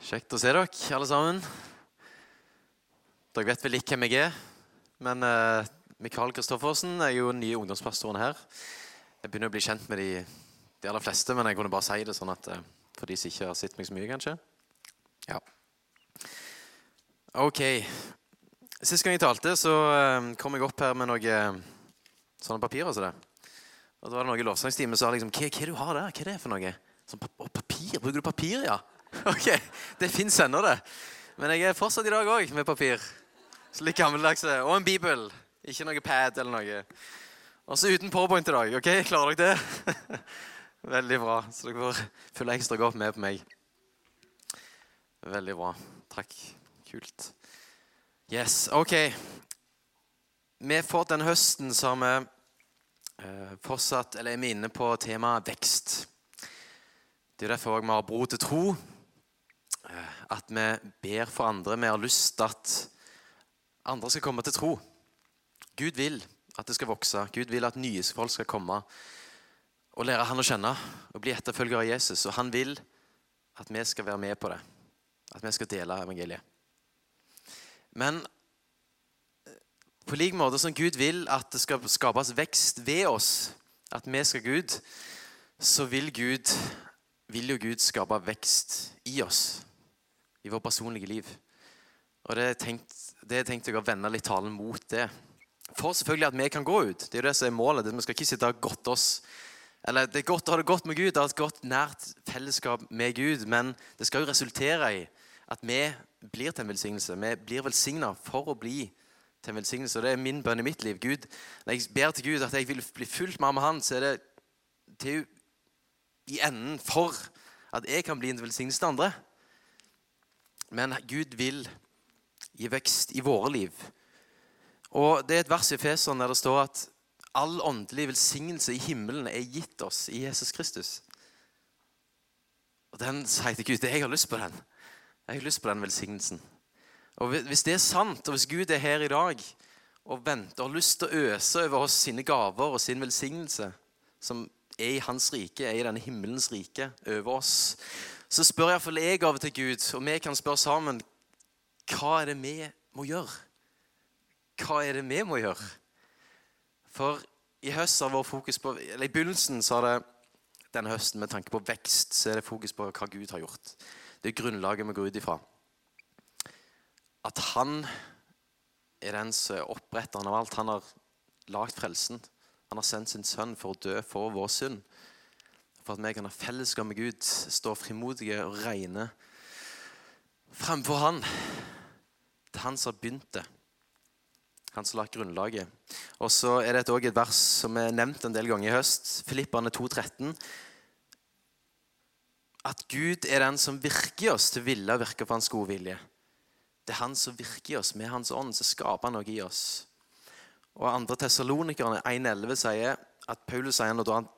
Kjekt å se dere, alle sammen. Dere vet vel ikke hvem jeg er, men uh, Mikael Kristoffersen er jo den nye ungdomspastoren her. Jeg begynner å bli kjent med de, de aller fleste, men jeg kunne bare si det sånn at uh, for de som ikke har sett meg så mye, kanskje. Ja. Ok. Sist gang jeg talte, så uh, kom jeg opp her med noen sånne papirer som det. Og da var det noen lovsangstime som sa liksom, hva, hva du har der? Hva er det for noe? Sånn papir? Bruker du papir, ja? Ok, det fins ennå, det. Men jeg er fortsatt i dag òg med papir. Så litt gammeldags. Og en bibel. Ikke noe pad eller noe. Og så uten powerpoint i dag. ok? Klarer dere det? Veldig bra. Så dere får følge ekstra godt med på meg. Veldig bra. Takk. Kult. Yes, OK. Vi har fått den høsten som vi eh, fortsatt, eller er vi inne på temaet vekst. Det er derfor vi har bro til tro. Eh, at vi ber for andre. Vi har lyst til at andre skal komme til tro. Gud vil at det skal vokse. Gud vil at nye folk skal komme og lære han å kjenne og bli etterfølgere av Jesus. Og han vil at vi skal være med på det. At vi skal dele evangeliet. Men eh, på lik måte som Gud vil at det skal skapes vekst ved oss, at vi skal Gud, så vil Gud vil jo Gud skape vekst i oss, i vårt personlige liv. Og Det er tenkt, det er tenkt å vende litt talen mot det. For selvfølgelig at vi kan gå ut. Det er jo det som er målet. Vi skal ikke sitte og godte oss. Eller Det er godt å ha det godt med Gud, ha et godt, nært fellesskap med Gud. Men det skal jo resultere i at vi blir til en velsignelse. Vi blir velsigna for å bli til en velsignelse. Og Det er min bønn i mitt liv. Gud, Når jeg ber til Gud at jeg vil bli fulgt mer med Han, så er det til i enden for at jeg kan bli en velsignelse til andre. Men Gud vil gi vekst i våre liv. Og Det er et vers i Feseren der det står at all åndelig velsignelse i himmelen er gitt oss i Jesus Kristus. Og Den sier til Gud jeg har lyst på den. Jeg har lyst på den velsignelsen. Og Hvis det er sant, og hvis Gud er her i dag og venter og har lyst til å øse over oss sine gaver og sin velsignelse, som er i hans rike, er i denne himmelens rike over oss, så spør iallfall jeg av og til Gud, og vi kan spørre sammen hva er det vi må gjøre? Hva er det vi må gjøre? For i høst har vår fokus på, eller i begynnelsen så har det denne høsten med tanke på vekst, så er det fokus på hva Gud har gjort. Det er grunnlaget vi går ut ifra. At han er den som er oppretteren av alt. Han har lagd frelsen. Han har sendt sin sønn for å dø for vår synd. For at vi kan ha fellesskap med Gud, stå frimodige og regne fremfor Han. Det er han som har begynt det. Han som lagt grunnlaget. Og så er det også et vers som er nevnt en del ganger i høst. Filippane 2,13. At Gud er den som virker oss til ville virke for hans gode vilje. Det er han som virker oss. Med hans ånd så skaper han noe i oss. Og andre Tessalonikerne 1,11 sier at Paulus sier når han,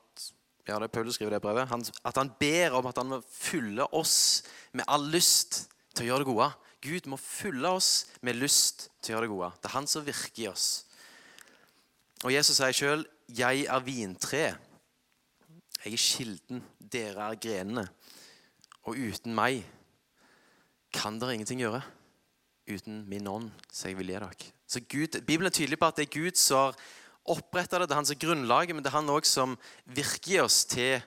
ja, det er Paulus skriver det brevet, han, at han ber om at han må fylle oss med all lyst til å gjøre det gode. Gud må fylle oss med lyst til å gjøre det gode. Det er han som virker i oss. Og Jesus sier sjøl 'Jeg er vintre'. Jeg er kilden, dere er grenene. Og uten meg kan dere ingenting gjøre. Uten min ånd, så jeg vil gi dere. Så Gud, Bibelen er tydelig på at det er Gud som har oppretta det. Det er han som er grunnlaget, men det er han òg som virker i oss til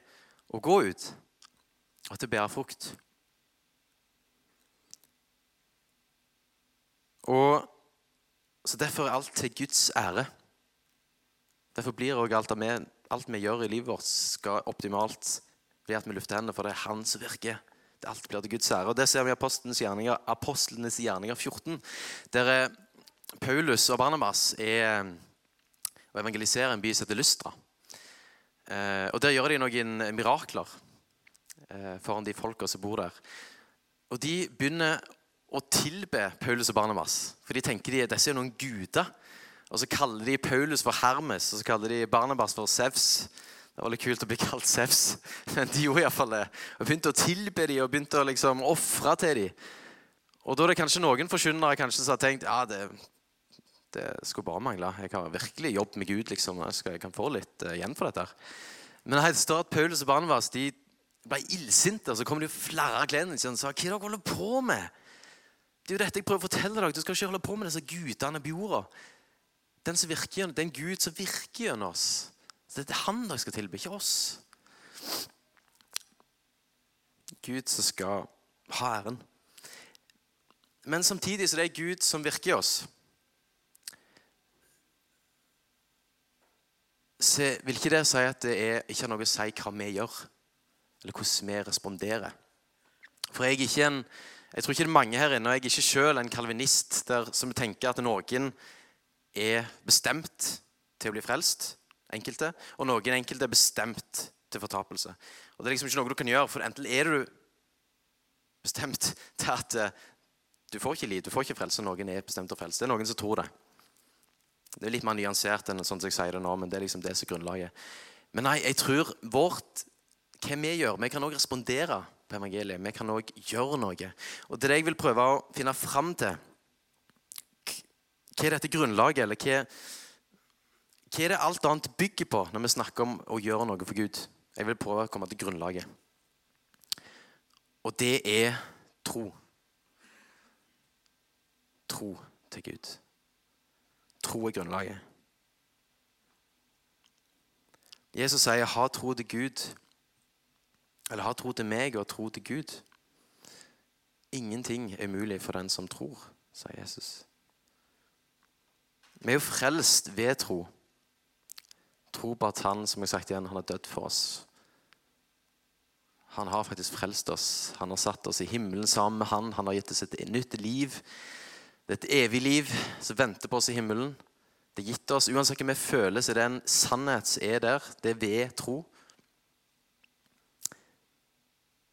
å gå ut og til å bære frukt. Og så Derfor er alt til Guds ære. Derfor blir òg alt, alt, vi gjør i livet vårt, skal optimalt bli at vi lufter hendene, for det er Han som virker. Det alt blir til Guds ære. Og Det ser vi i Apostlenes gjerninger, Apostlenes gjerninger 14. Der Paulus og Barnabas er å evangelisere en by som heter Lystra. Eh, og Der gjør de noen mirakler eh, foran de folka som bor der. Og De begynner å tilbe Paulus og Barnabas. For de tenker de, disse er noen guder. Og Så kaller de Paulus for Hermes og så kaller de Barnabas for Sevs. Det var litt kult å bli kalt Sevs, men de gjorde iallfall det. Og Begynte å tilbe dem og begynte å liksom ofre til dem. Og Da er det kanskje noen forkynnere som har tenkt ja, det, det skulle bare mangle. Jeg har virkelig jobbet med Gud. liksom. Jeg, jeg kan få litt uh, igjen for dette. Men det står at Paulus og Barnevas de ble illsinte, og så kom de og flerra klærne sine og sa hva er dere holder på med? Det er jo dette jeg prøver å fortelle dere. Du skal ikke holde på med disse gudene på jorda. Den som virker, det er en Gud som virker gjennom oss. Så det er han dere skal tilbe, ikke oss. Gud som skal ha æren. Men samtidig så det er Gud som virker i oss. Så vil ikke det si at det er, ikke har noe å si hva vi gjør, eller hvordan vi responderer. For jeg er ikke en, jeg tror ikke det er mange her inne, og jeg er ikke selv en kalvinist der, som tenker at noen er bestemt til å bli frelst, enkelte, og noen enkelte er bestemt til fortapelse. Og Det er liksom ikke noe du kan gjøre, for enten er du bestemt til at eh, du får ikke liv, du får ikke frelse, noen er bestemt til å frelse. Det er noen som tror det. Det er litt mer nyansert enn sånn som jeg sier det nå, men det er liksom det som er grunnlaget. Men nei, jeg tror vårt, hva vi gjør Vi kan òg respondere på evangeliet. Vi kan òg gjøre noe. Og det er det jeg vil prøve å finne fram til. Hva er dette grunnlaget, eller hva, hva er det alt annet bygger på når vi snakker om å gjøre noe for Gud? Jeg vil prøve å komme til grunnlaget. Og det er tro. Tro til Gud. Tro er grunnlaget. Jesus sier 'ha tro til Gud', eller 'ha tro til meg og tro til Gud'. Ingenting er umulig for den som tror, sier Jesus. Vi er jo frelst ved tro. Tro på at han som jeg sagt igjen, han har dødd for oss. Han har faktisk frelst oss. Han har satt oss i himmelen sammen med han. Han har gitt oss et nytt liv det er et evig liv som venter på oss i himmelen. Det er gitt oss, Uansett hva vi føler, så er det en sannhet som er der. Det er ved tro.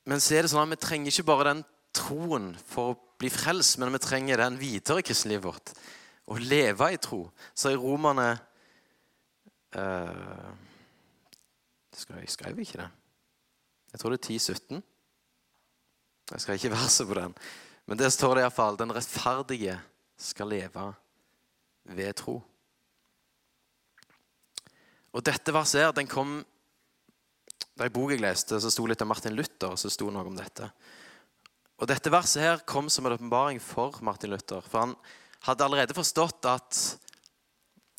Men så er det sånn at vi trenger ikke bare den troen for å bli frelst, men vi trenger den videre i kristenlivet vårt. Å leve i tro. Så i Romerne uh, Jeg skrev ikke det. Jeg tror det er 10-17. Jeg skal ikke verse på den. Men det står det iallfall. Den rettferdige skal leve ved tro. Og dette verset her, den kom Da i bok jeg leste, så sto litt av Martin Luther, så sto noe om dette. Og dette verset her kom som en åpenbaring for Martin Luther. For han hadde allerede forstått at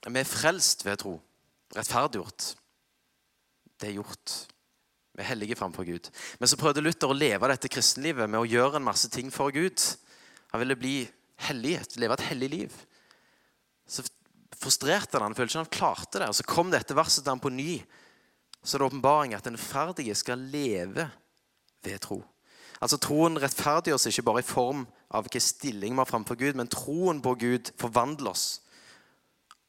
vi er frelst ved tro. Rettferdiggjort. Det er gjort. Vi er hellige framfor Gud. Men så prøvde Luther å leve dette kristenlivet med å gjøre en masse ting for Gud. Han ville bli hellig, leve et hellig liv. Så frustrerte han. Han følte ikke han klarte det. Og Så kom dette verset til ham på ny. Så er det åpenbaring at den ferdige skal leve ved tro. Altså Troen rettferdiggjør oss ikke bare i form av hvilken stilling vi har framfor Gud, men troen på Gud forvandler oss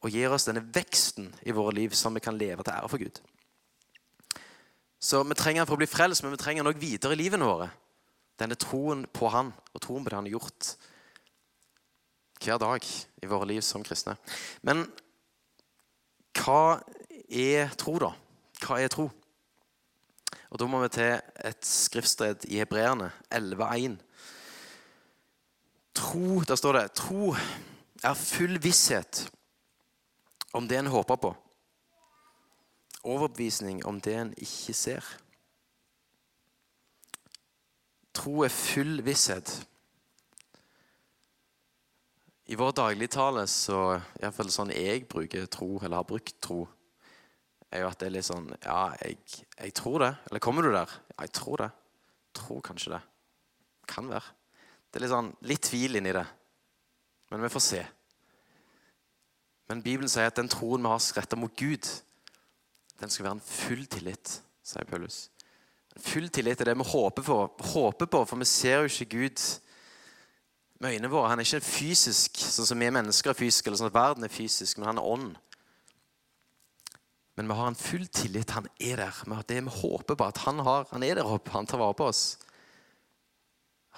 og gir oss denne veksten i våre liv som vi kan leve til ære for Gud. Så vi trenger han for å bli frelst, men vi trenger han òg videre i livene våre. Denne troen på han og troen på det han har gjort hver dag i våre liv som kristne. Men hva er tro, da? Hva er tro? Og Da må vi til et skriftsted i Hebreerne 11,1. Tro, Der står det tro er full visshet om det en håper på overbevisning om det en ikke ser. Tro er full visshet. I vår dagligtale, så iallfall sånn jeg bruker tro, eller har brukt tro, er jo at det er litt sånn Ja, jeg, jeg tror det. Eller kommer du der? Ja, jeg tror det. Tror kanskje det. Kan være. Det er litt sånn litt tvil inni det. Men vi får se. Men Bibelen sier at den troen vi har retta mot Gud, den skal være en full tillit, sier Paulus. En full tillit er det vi håper på, håper på, for vi ser jo ikke Gud med øynene våre. Han er ikke fysisk, sånn som vi mennesker er fysiske, eller sånn at verden er fysisk, men han er ånd. Men vi har en full tillit. Han er der. Det vi håper på, at han, har, han er der oppe. Han tar vare på oss.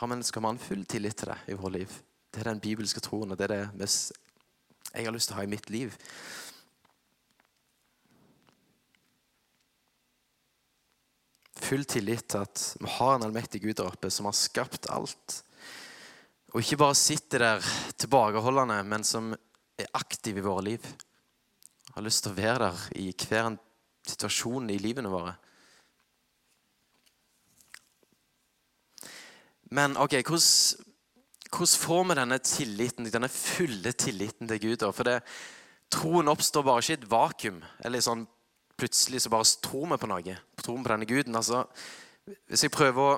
Har vi skal vi ha en full tillit til det i vårt liv. Det er den bibelske troen, og det er det jeg har lyst til å ha i mitt liv. Full tillit til at vi har en allmektig Gud der oppe som har skapt alt. Og ikke bare sitter der tilbakeholdende, men som er aktiv i våre liv. Har lyst til å være der i hver en situasjon i livene våre. Men ok, hvordan, hvordan får vi denne tilliten, denne fulle tilliten til Gud? da? For det, troen oppstår bare ikke i et vakuum. eller sånn Plutselig så bare tror vi på noe. Tror vi på denne guden. altså, Hvis jeg prøver å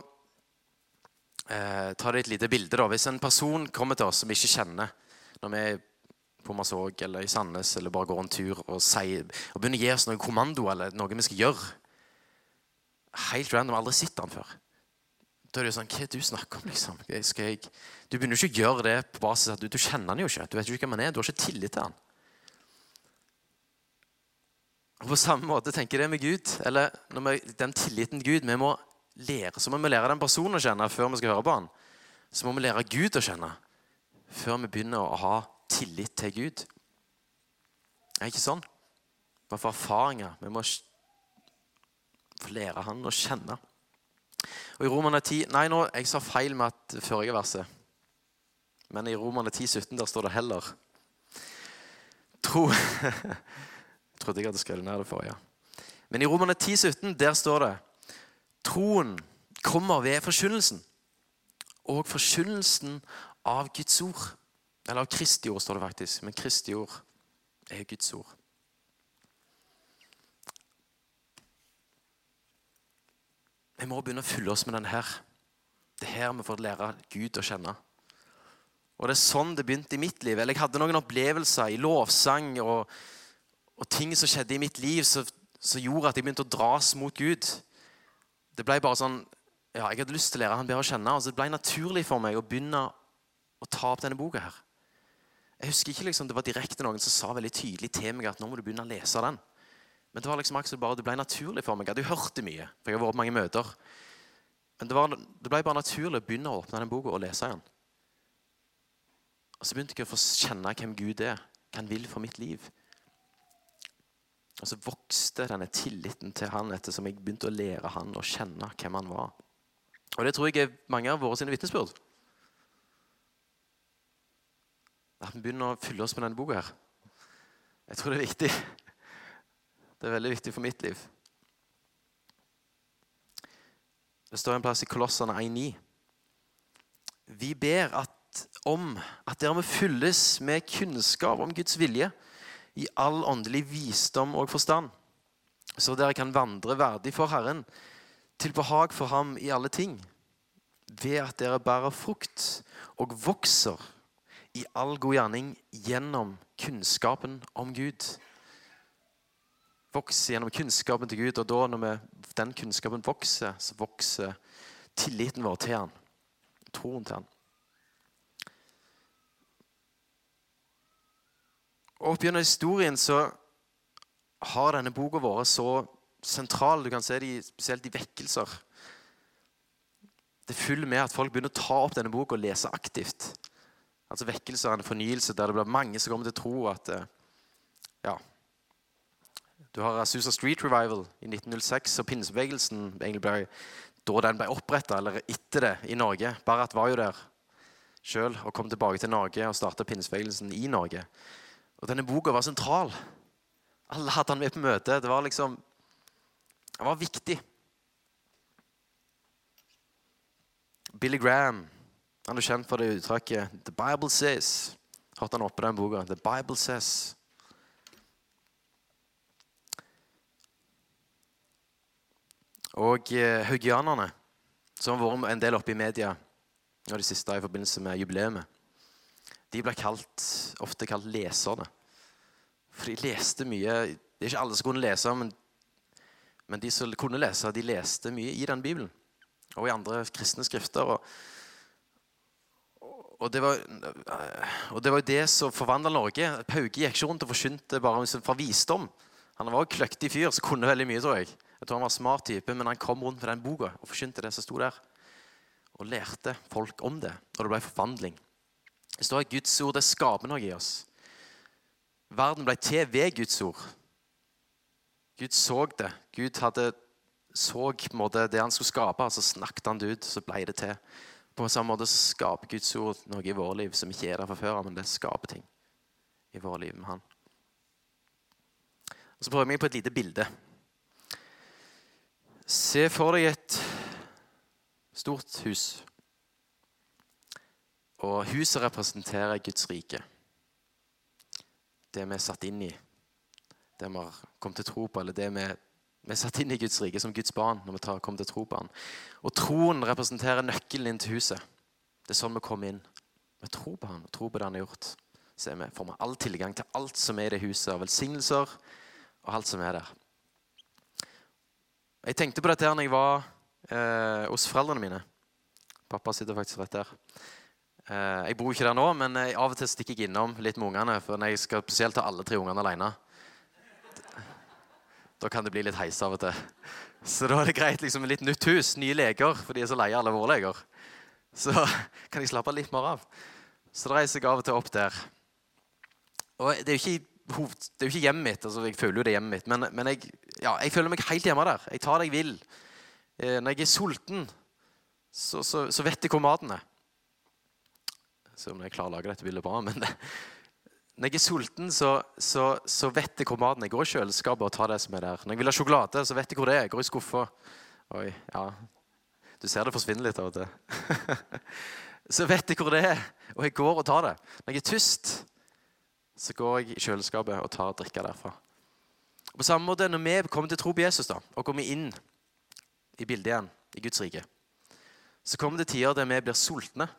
eh, ta det et lite bilde da. Hvis en person kommer til oss som vi ikke kjenner, når vi på Masog eller i Sandnes eller bare går en tur og, sier, og begynner å gi oss noen kommando eller noe vi skal gjøre Helt random. Aldri sett han før. Da er det jo sånn Hva er det du snakker om, liksom? Jeg, du begynner jo ikke å gjøre det på basis av at du, du kjenner han jo ikke. Du vet jo ikke hvem han er. Du har ikke tillit til han. Og På samme måte tenker jeg med Gud. Eller vi, den tilliten til Gud. Vi må lære, så må vi lære den personen å kjenne før vi skal høre på han. Så må vi lære Gud å kjenne før vi begynner å ha tillit til Gud. Det er ikke sånn. Bare for erfaringer. Vi må få lære han å kjenne. Og i Romerne 10 Nei, nå, jeg sa feil med at forrige verset. Men i Romerne 10, 17 der står det heller. Tro trodde jeg hadde skrevet ned det forrige. Men i Romerne 10, 17 der står det Troen kommer ved forkynnelsen. Og forkynnelsen av Guds ord. Eller av Kristi ord, står det faktisk. Men Kristi ord er Guds ord. Vi må begynne å fylle oss med den her. Det er her vi får lære Gud å kjenne. Og Det er sånn det begynte i mitt liv. Eller Jeg hadde noen opplevelser i lovsang og, og ting som skjedde i mitt liv, som, gjorde at jeg begynte å dras mot Gud. Det ble bare sånn ja, Jeg hadde lyst til å lære han bedre å kjenne. og så Det ble naturlig for meg å begynne å ta opp denne boka. her. Jeg husker ikke liksom, Det var direkte noen som sa veldig tydelig til meg at nå må du begynne å lese den. Men det var liksom akkurat bare, det ble naturlig for meg. Jeg hadde jo hørt det mye, for jeg har vært på mange møter. Men det, var, det ble bare naturlig å begynne å åpne den boka og lese den. Og så begynte jeg å få kjenne hvem Gud er, hva han vil for mitt liv. Og så vokste denne tilliten til han ettersom jeg begynte å lære han å kjenne hvem han var. Og det tror jeg er mange av våre sine vitnesbyrd. At vi begynner å fylle oss med denne boka her. Jeg tror det er viktig. Det er veldig viktig for mitt liv. Det står en plass i Kolossene 1,9. Vi ber at, om at dere må fylles med kunnskap om Guds vilje i all åndelig visdom og forstand, så dere kan vandre verdig for Herren, til behag for Ham i alle ting, ved at dere bærer frukt og vokser i all god gjerning gjennom kunnskapen om Gud. Vokser gjennom kunnskapen til Gud, og da når vi, den kunnskapen vokser, så vokser tilliten vår til Han, troen til Han. Og Opp gjennom historien så har denne boka vært så sentral. Du kan se det spesielt i vekkelser. Det følger med at folk begynner å ta opp denne boka og lese aktivt. Altså Vekkelser er en fornyelse der det blir mange som kommer til å tro at eh, ja, Du har Susa Street Revival i 1906, og pinsebevegelsen egentlig ble, da den ble oppretta, eller etter det, i Norge. Barrat var jo der sjøl og kom tilbake til Norge og starta pinsebevegelsen i Norge. Og denne boka var sentral. Alle hadde han med på møte. Det var liksom Det var viktig. Billy Graham han er kjent for det uttrykket 'The Bible Says'. Hørte han oppe den boka? 'The Bible Says'. Og eh, haugianerne, som har vært en del oppe i media og de siste i forbindelse med jubileet de ble kalt, ofte kalt leserne. For de leste mye Det er ikke alle som kunne lese, men, men de som kunne lese, de leste mye i den Bibelen. Og i andre kristne skrifter. Og, og det, var, og det var det som forvandla Norge. Pauge gikk ikke rundt og forkynte bare fra visdom. Han var en kløktig fyr som kunne veldig mye, tror jeg. Jeg tror han var en smart type, Men han kom rundt med den boka og forkynte det som sto der. Og lærte folk om det. Og det ble forvandling. Det står at Guds ord det skaper noe i oss. Verden ble til ved Guds ord. Gud så det. Gud hadde så måte det han skulle skape, så snakket han det ut, så ble det til. På samme måte skaper Guds ord noe i våre liv som ikke er der fra før men det skaper ting i våre liv med han. Og Så prøver jeg meg på et lite bilde. Se for deg et stort hus. Og huset representerer Guds rike. Det vi er satt inn i. Det vi har kommet til tro på, eller det vi, vi er satt inn i Guds rike som Guds barn når vi tar, kommer til tro på han. Og troen representerer nøkkelen inn til huset. Det er sånn vi kommer inn. Vi tror på han og tror på det han har gjort. Så vi, får vi all tilgang til alt som er i det huset, av velsignelser og alt som er der. Jeg tenkte på dette her når jeg var eh, hos foreldrene mine. Pappa sitter faktisk rett der. Eh, jeg bor ikke der nå, men av og til stikker jeg innom litt med ungene. For når jeg skal spesielt ta alle tre ungene alene, da kan det bli litt heis av og til. Så da er det greit liksom litt nytt hus, nye leker, for de er så leie alle våre leker. Så kan jeg slappe litt mer av. Så da reiser jeg av og til opp der. Og det er jo ikke, det er jo ikke hjemmet mitt. altså Jeg føler jo det hjemmet mitt, men, men jeg, ja, jeg, føler meg helt hjemme der. Jeg tar det jeg vil. Eh, når jeg er sulten, så, så, så vet jeg hvor maten er. Se om jeg lage dette bildet bra. men det, Når jeg er sulten, så, så, så, vet jeg hvor maten er. Jeg går i kjøleskapet og tar det som er der. Når jeg vil ha sjokolade, så vet jeg hvor det er. Jeg går i skuffa. Oi, ja. Du ser det forsvinner litt av og til. så vet jeg hvor det er, og jeg går og tar det. Når jeg er tyst, så går jeg i kjøleskapet og tar drikke derfra. På samme måte når vi kommer til tro på Jesus da, og kommer inn i bildet igjen, i Guds rike, så kommer det tider der vi blir sultne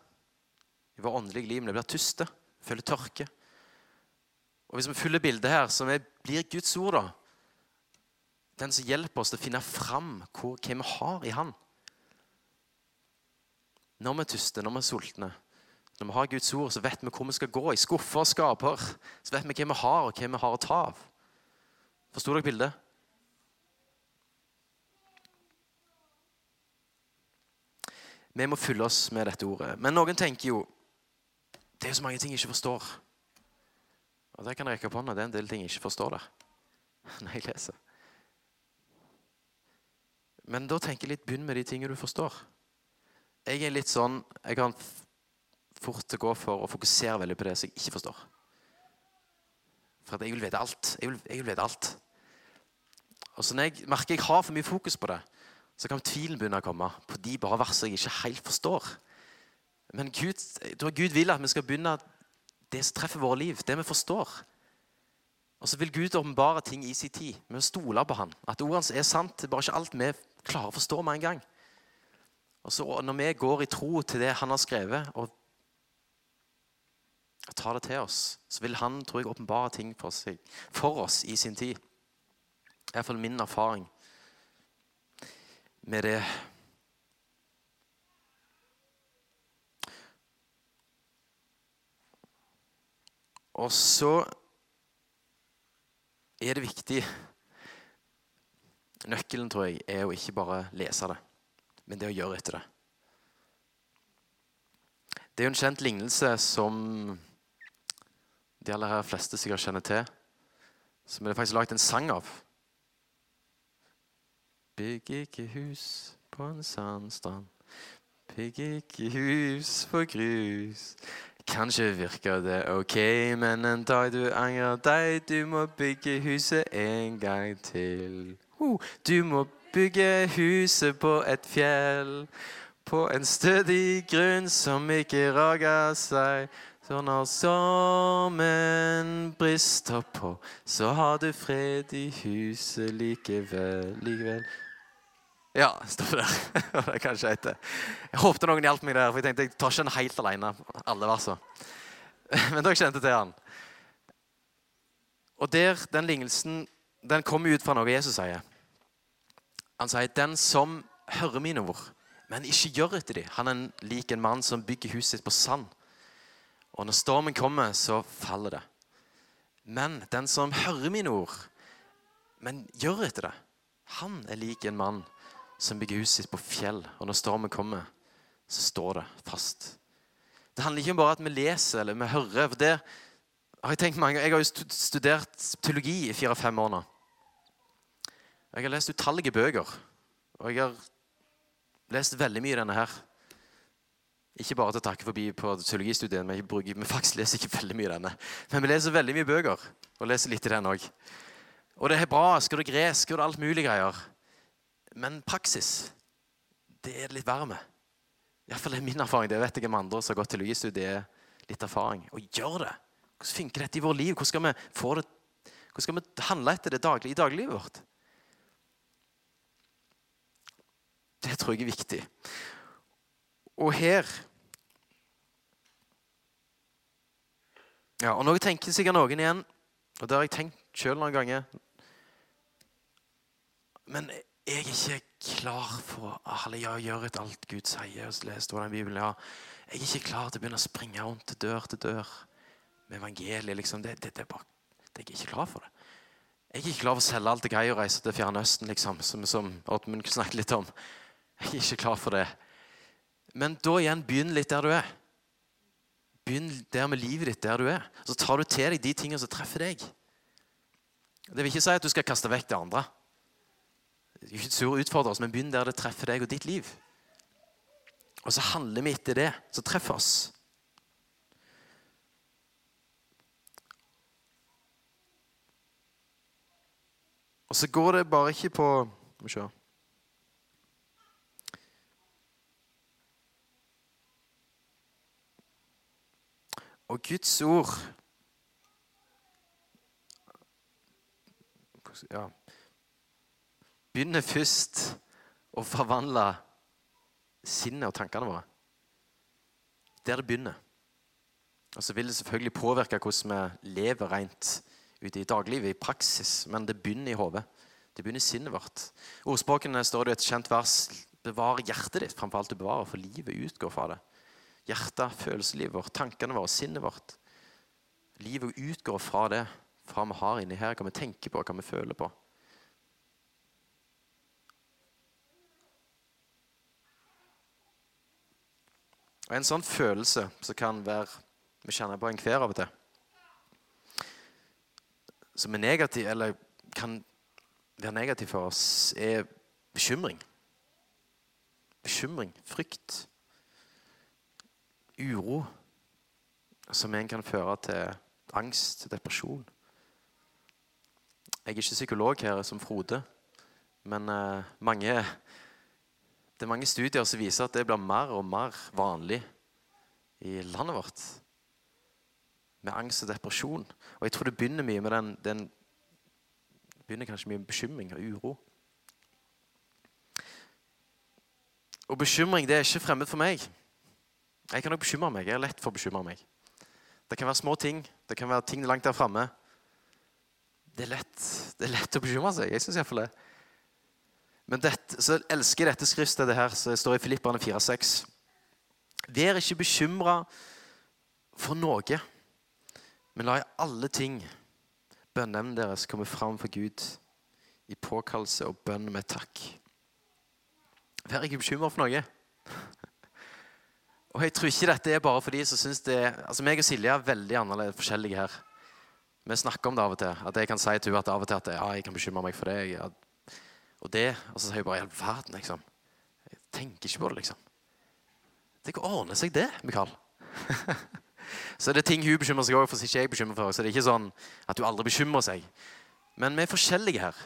i vår åndelige liv. Vi blir tyste, føler tørke. Og Hvis vi følger bildet her, så blir Guds ord da, den som hjelper oss til å finne fram hva vi har i Han. Når vi er tyste, når vi er sultne, når vi har Guds ord, så vet vi hvor vi skal gå. I skuffer og skaper. Så vet vi hva vi har, og hva vi har å ta av. Forsto dere bildet? Vi må fylle oss med dette ordet. Men noen tenker jo det er jo så mange ting jeg ikke forstår. Og det kan jeg rekke opp hånda. Det er en del ting jeg ikke forstår der. når jeg leser. Men da tenker jeg litt begynn med de tingene du forstår. Jeg er litt sånn Jeg kan fort gå for å fokusere veldig på det som jeg ikke forstår. For jeg vil vite alt. Jeg vil, jeg vil vite alt. Og så når jeg merker jeg har for mye fokus på det, så kan tvilen begynne å komme på de bare versene jeg ikke helt forstår. Men Gud, jeg tror Gud vil at vi skal begynne det som treffer våre liv, det vi forstår. Og så vil Gud åpenbare ting i sin tid. Vi stoler på han. At ordene hans er sant. Det er bare ikke alt vi klarer å forstå med en gang. Og så Når vi går i tro til det han har skrevet, og tar det til oss, så vil han tror jeg, åpenbare ting for, seg, for oss i sin tid. Iallfall min erfaring med det. Og så er det viktig Nøkkelen tror jeg, er å ikke bare lese det, men det å gjøre etter det. Det er jo en kjent lignelse som de aller her fleste sikkert kjenner til. Som er det faktisk laget en sang av. Bygg ikke hus på en sandstrand. Bygg ikke hus på grus. Kanskje virker det ok, men en dag du angrer deg. Du må bygge huset en gang til. Du må bygge huset på et fjell. På en stødig grunn som ikke rager seg. Så når stormen brister på, så har du fred i huset likevel. likevel. Ja, står der. det er kanskje etter. Jeg håpte noen hjalp meg der, for jeg tenkte jeg tar ikke den helt alene. alle versene. Men dere kjente til han. Og der, Den lignelsen den kommer ut fra noe Jesus sier. Han sier, 'Den som hører mine ord, men ikke gjør etter dem, han er lik en mann som bygger huset sitt på sand.' Og når stormen kommer, så faller det. Men den som hører mine ord, men gjør etter det, han er lik en mann som bygger huset sitt på fjell. Og når stormen kommer, så står det fast. Det handler ikke om bare at vi leser eller vi hører. for det har Jeg tenkt mange, jeg har jo studert teologi i fire-fem år nå. Jeg har lest utallige bøker. Og jeg har lest veldig mye i denne her. Ikke bare til å takke forbi på teologistudiet, men vi, vi faktisk leser ikke veldig mye i denne. Men vi leser veldig mye bøker, og leser litt i den òg. Og det er hebraisk, og det er gresk, og det er alt mulig greier. Men praksis, det er det litt verre med. Iallfall er min erfaring. Det vet jeg om andre som har gått er Litt erfaring. Og gjør det. Hvordan funker dette i vårt liv? Hvordan skal vi det Hvordan skal vi handle etter det daglig, i dagliglivet vårt? Det tror jeg er viktig. Og her Ja, og Nå tenker sikkert noen igjen, og det har jeg tenkt sjøl noen ganger Men jeg er ikke klar for å gjøre ut alt Gud sier. og lese den Bibelen, ja. Jeg er ikke klar til å begynne å springe rundt dør til dør med evangeliet. liksom. Det, det, det er bare, Jeg er ikke klar for det. Jeg er ikke klar for å selge alt jeg eier og reise til Fjernøsten, liksom, som, som Oddmund snakket litt om. Jeg er ikke klar for det. Men da igjen, begynn litt der du er. Begynn der med livet ditt der du er. Så tar du til deg de tingene som treffer deg. Det vil ikke si at du skal kaste vekk det andre. Guds å utfordrer oss, men begynn der det treffer deg og ditt liv. Og så handler vi etter det som treffer oss. Og så går det bare ikke på Skal vi se. Og Guds ord ja, begynner først å forvandle sinnet og tankene våre. Der det begynner. Og så vil det selvfølgelig påvirke hvordan vi lever rent ute i daglivet, i praksis. Men det begynner i hodet. Det begynner i sinnet vårt. Ordspråkene står det et kjent vers. Bevar hjertet ditt framfor alt du bevarer, for livet utgår fra det. Hjertet, følelseslivet vårt, tankene våre, sinnet vårt. Livet utgår fra det, fra vi har inni her, hva vi tenker på, hva vi føler på. Og En sånn følelse som kan være Vi kjenner på en hver av og til. Som er negativ, eller kan være negativ for oss, er bekymring. Bekymring, frykt, uro. Som en kan føre til angst, depresjon. Jeg er ikke psykolog her som Frode, men uh, mange det er mange studier som viser at det blir mer og mer vanlig i landet vårt. Med angst og depresjon. Og jeg tror det begynner mye med den, den begynner kanskje mye med bekymring og uro. Og bekymring det er ikke fremmed for meg. Jeg kan nok bekymre meg. Jeg er lett for å bekymre meg. Det kan være små ting. Det kan være ting langt der framme. Det, er det er lett å bekymre seg. Jeg syns iallfall det. Men dette, så elsker jeg dette skriftstedet her, som står i Filipperne 4,6. Vær ikke bekymra for noe, men la i alle ting bønneevnen deres komme fram for Gud i påkallelse og bønn med takk. Vær ikke bekymra for noe. Og jeg tror ikke dette er bare for de som syns det Altså, meg og Silje er veldig annerledes forskjellige her. Vi snakker om det av og til. At jeg kan si til henne at av og til at ja, jeg kan bekymre meg for det. Og det, og så sier jeg bare i all verden, liksom. Jeg tenker ikke på det, liksom. Det kan ordne seg, det, Mikael. så det er ting hun bekymrer seg over, for ikke jeg bekymrer for. Så det er ikke sånn at hun aldri bekymrer seg. Men vi er forskjellige her.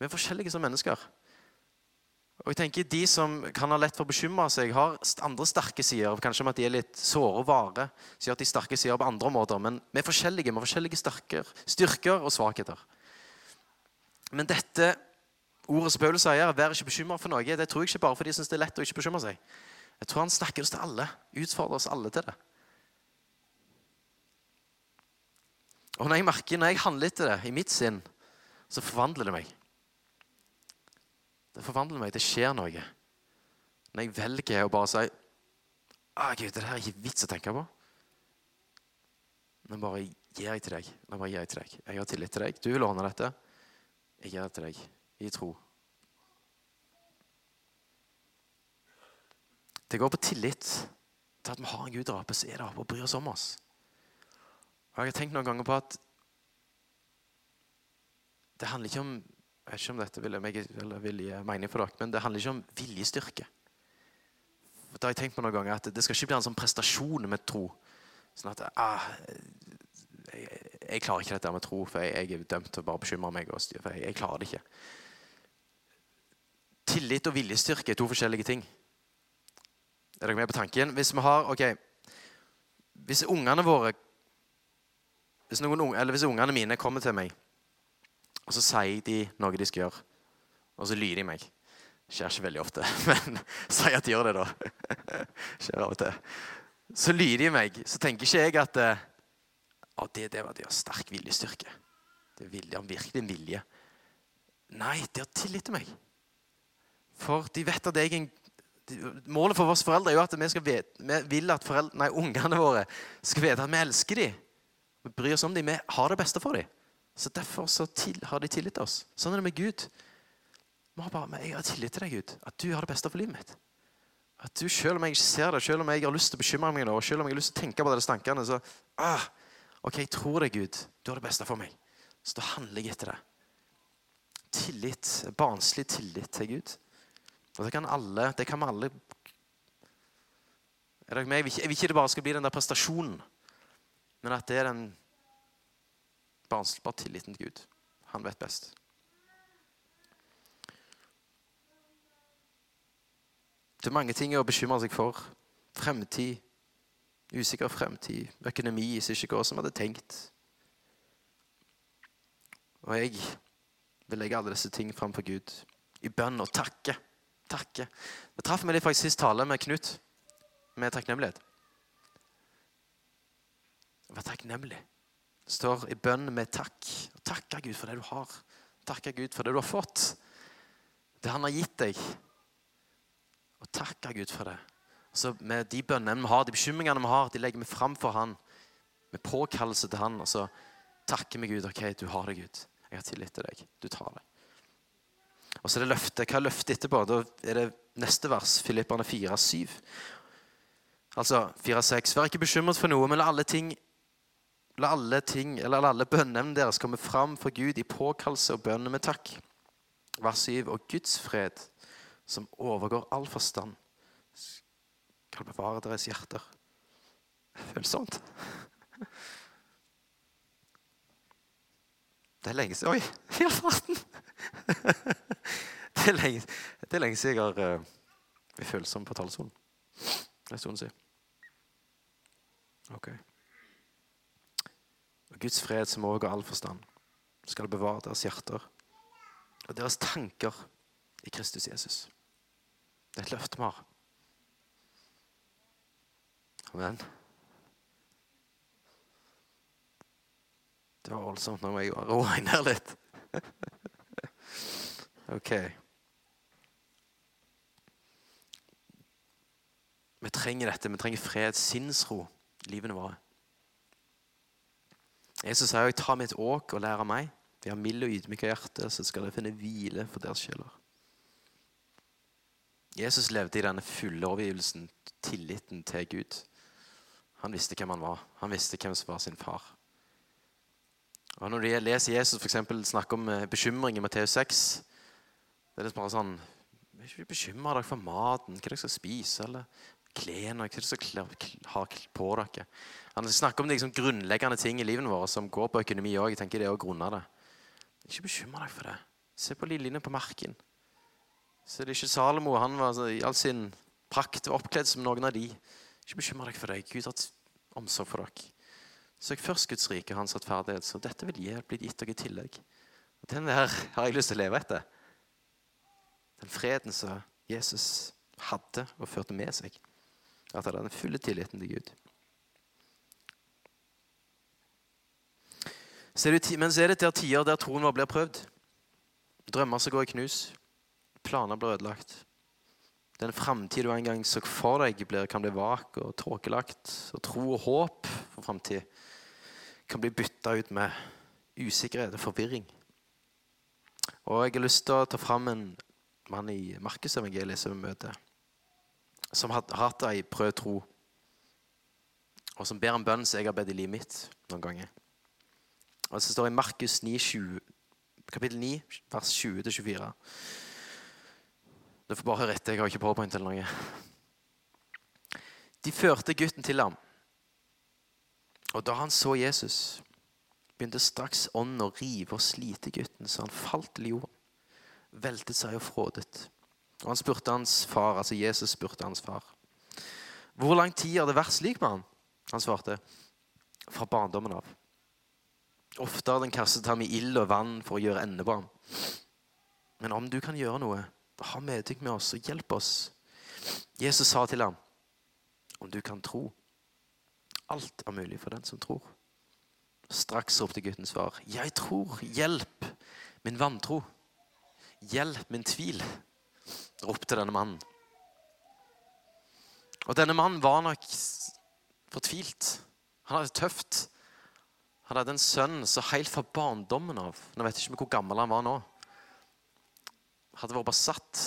Vi er forskjellige som mennesker. Og jeg tenker De som kan ha lett for å bekymre seg, har andre sterke sider. Kanskje om at de er litt såre og vare. Så at de sterke sider på andre måter. Men vi er forskjellige. Vi har forskjellige styrker, styrker og svakheter. Men dette Ordet som Paulus sier, 'vær ikke bekymra for noe', det tror jeg ikke bare fordi de syns det er lett å ikke bekymre seg. Jeg tror han snakker oss til alle. Utfordrer oss alle til det. Og når jeg merker, når jeg handler etter det i mitt sinn, så forvandler det meg. Det forvandler meg. Det skjer noe. Når jeg velger å bare si ah, Gud, det her er ikke vits å tenke på. Men bare gir jeg til deg. Bare gir jeg til deg. Jeg har tillit til deg. Du vil ordne dette. Jeg gir det til deg i tro. Det går på tillit til at vi har en Gud der oppe som er der oppe og bryr oss om oss. Og Jeg har tenkt noen ganger på at det handler ikke om jeg vet ikke om dette vil, meg, vil gi mening for dere, men det handler ikke om viljestyrke. Da har jeg tenkt på noen ganger at Det skal ikke bli en sånn prestasjon med tro. Sånn at ah, jeg, jeg, klarer ikke dette med tro, for jeg, jeg er dømt til å bare bekymre meg. Og styr, for jeg, jeg klarer det ikke. Tillit og viljestyrke er to forskjellige ting. Er dere med på tanken? Hvis vi har ok, Hvis ungene våre hvis, noen, eller hvis ungene mine kommer til meg, og så sier de noe de skal gjøre, og så lyder de meg Skjer ikke veldig ofte, men si at de gjør det, da. Skjer av og til. Så lyder de meg, så tenker ikke jeg at eh, å, det, det var det å ha sterk viljestyrke. Det er vilje, virkelig en vilje. Nei, de har tillit til meg. For de vet at jeg Målet for oss foreldre er jo at vi, vite, vi vil at foreldre, nei, ungene våre skal vite at vi elsker dem. Vi bryr oss om dem. Vi har det beste for dem. Så Derfor så til, har de tillit til oss. Sånn er det med Gud. Vi har bare, jeg har tillit til deg, Gud. At du har det beste for livet mitt. At du, Selv om jeg ikke ser det, selv om jeg har lyst til å bekymre meg, nå, og selv om jeg har lyst til å tenke på det stankene, så ah, OK, jeg tror deg, Gud. Du har det beste for meg. Så da handler jeg etter det. Tillit, barnslig tillit til Gud. Og det kan alle det kan vi alle er dere med? Jeg vil, ikke, jeg vil ikke det bare skal bli den der prestasjonen, men at det er den barnslige tilliten til Gud. Han vet best. Det er mange ting å bekymre seg for. Fremtid, usikker fremtid, økonomi som ikke går som vi hadde tenkt. Og jeg vil legge alle disse ting fram for Gud i bønn og takke. Takke. Det traff meg litt faktisk sist tale med Knut, med takknemlighet. Vær takknemlig. Står i bønn med takk. Takke Gud for det du har. Takke Gud for det du har fått. Det han har gitt deg. Og takke Gud for det. Så med de bønnene vi har, de bekymringene vi har, de legger vi fram for han. Med påkallelse til han. Og så takker vi Gud. OK, du har det, Gud. Jeg har tillit til deg. Du tar det. Og så er det løftet. Hva er løftet etterpå? Da er det neste vers, Filipperne 4, 7. Altså 4, 6. Vær ikke bekymret for noe, men la alle ting La alle ting, eller alle bønneemnene deres komme fram for Gud i påkallelse og bønner med takk. Vers 7. Og Guds fred, som overgår all forstand, skal bevare deres hjerter. Følsomt. Det er lenge siden Oi, i all verden! Det er lenge, det er lenge siden jeg har uh, vært følsom på talerstolen. Det er en stund siden. Ok. Og Guds fred, som overgår all forstand, skal bevare deres hjerter og deres tanker i Kristus Jesus. Det er et løfte vi har. Amen. Det var voldsomt. Nå må jeg roe meg ned litt. OK. Vi trenger dette. Vi trenger fred, sinnsro i livene våre. Jesus sier jo, 'Ta mitt åk og lær av meg'. Vi har mild og ydmyke hjerte, så skal dere finne hvile for deres sjeler. Jesus levde i denne fulle overgivelsen, tilliten til Gud. Han visste hvem han var. Han visste hvem som var sin far. Og Når de leser Jesus for eksempel, snakke om eh, bekymring i Matteus 6 Det er liksom bare sånn Ikke bekymre dere for maten, hva dere skal spise, eller klærne, hva dere skal ha på dere. Han snakker om de liksom, grunnleggende ting i livene våre som går på økonomi òg. Jeg tenker det er å grunne det. Ikke bekymre deg for det. Se på linjene på marken. Så det er ikke Salomo. Han var så- i all sin prakt var oppkledd som noen av de. Ikke bekymre deg for det. Gud har omsorg for dere. Søk først Guds rike og hans rettferdighet, så dette vil gi, bli gitt dere i tillegg. Og Den der har jeg lyst til å leve etter. Den freden som Jesus hadde og førte med seg. At han hadde den fulle tilliten til Gud. Men så er det der tider der troen vår blir prøvd. Drømmer som går i knus. Planer blir ødelagt. Den framtid du en gang så for deg, kan bli vak og tåkelagt. Og tro og håp for framtid kan bli bytta ut med usikkerhet og forvirring. Og jeg har lyst til å ta fram en mann i Markusevangeliet som vi møter, som har hatt ei prøvd tro, og som ber en bønn som jeg har bedt i livet mitt noen ganger. Og så står det i Markus 9, 20, kapittel 9, vers 20-24. Du får bare høre etter. Jeg har ikke powerpoint eller noe. De førte gutten til ham. Og da han så Jesus, begynte straks ånden å rive og slite gutten, så han falt til jorden, veltet seg og frådet. Og han spurte hans far, altså Jesus spurte hans far, Hvor lang tid har det vært slik med han? Han svarte, fra barndommen av. Ofte har den kastet ham i ild og vann for å gjøre ende på ham. Men om du kan gjøre noe, ha medynk med oss og hjelp oss. Jesus sa til ham, om du kan tro. Alt er mulig for den som tror. Straks ropte gutten svar. Jeg tror. Hjelp min vantro. Hjelp min tvil, ropte denne mannen. Og denne mannen var nok fortvilt. Han hadde det tøft. Han hadde en sønn så helt fra barndommen av Nå vet jeg ikke hvor gammel han var nå. Hadde vært besatt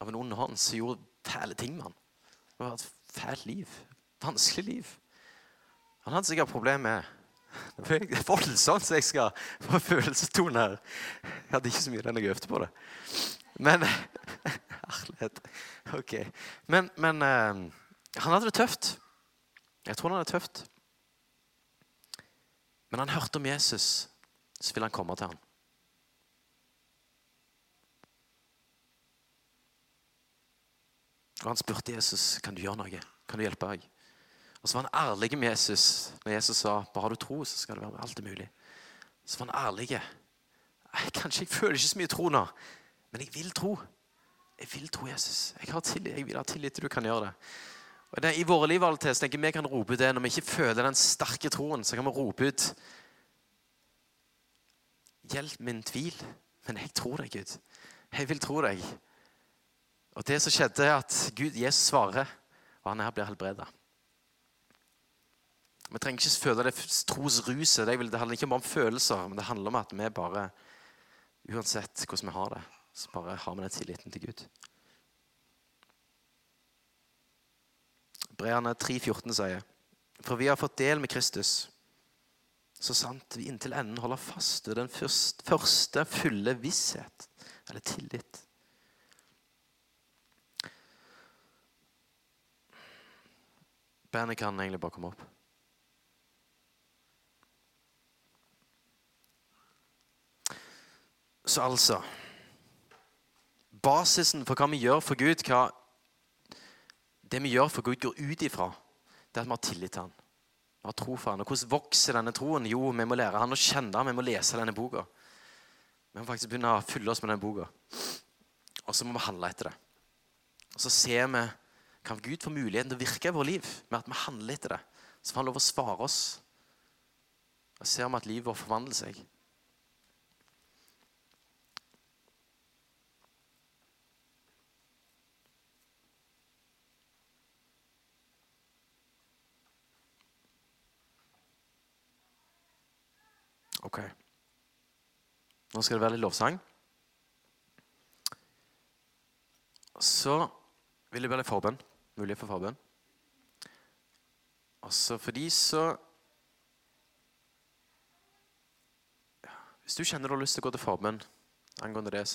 av en ond hånd som gjorde fæle ting med han. Det var et fælt liv. Vanskelig liv. Han hadde sikkert problemer med Det er voldsomt, så jeg skal få følelsestone her. Jeg hadde ikke så mye den jeg øvde på det. Men Herlighet. Ok. Men, men uh, han hadde det tøft. Jeg tror han hadde det tøft. Men han hørte om Jesus, så ville han komme til ham. Og han spurte Jesus kan du gjøre noe. Kan du hjelpe meg? Og så var han ærlig med Jesus når Jesus sa bare har du tro, så skal det være alt mulig. Så var han ærlig. Kanskje jeg føler ikke så mye tro nå, men jeg vil tro. Jeg vil tro Jesus. Jeg, har tillit, jeg vil ha tillit til du kan gjøre det. Og det, I våre liv alltid, så tenker vi kan rope ut det når vi ikke føler den sterke troen. Så kan vi rope ut Hjelp min tvil. Men jeg tror deg, Gud. Jeg vil tro deg. Og det som skjedde, er at Gud, Jesus svarer, og han her blir helbreda. Vi trenger ikke føle det trosruset. Det, det handler ikke bare om følelser, men det handler om at vi bare, uansett hvordan vi har det, så bare har vi den tilliten til Gud. Breane 3,14 sier For vi har fått del med Kristus, så sant vi inntil enden holder fast ved den første fulle visshet, eller tillit. Bandet kan egentlig bare komme opp. Så altså Basisen for hva vi gjør for Gud, hva det vi gjør for Gud, går ut ifra, det er at vi har tillit til Han. Vi har tro for Han. Og hvordan vokser denne troen? Jo, vi må lære Han å kjenne vi må lese denne boka. Vi må faktisk begynne å fylle oss med denne boka. Og så må vi handle etter det. Og så ser vi kan Gud få muligheten til å virke i vårt liv med at vi handler etter det. Så får han lov å svare oss. Og ser vi at livet vårt forvandler seg. Ok. Nå skal det være litt lovsang. Så vil jeg be litt forbønn. Mulighet for forbønn. Altså for de så Hvis du kjenner du har lyst til å gå til forbønn angående det, så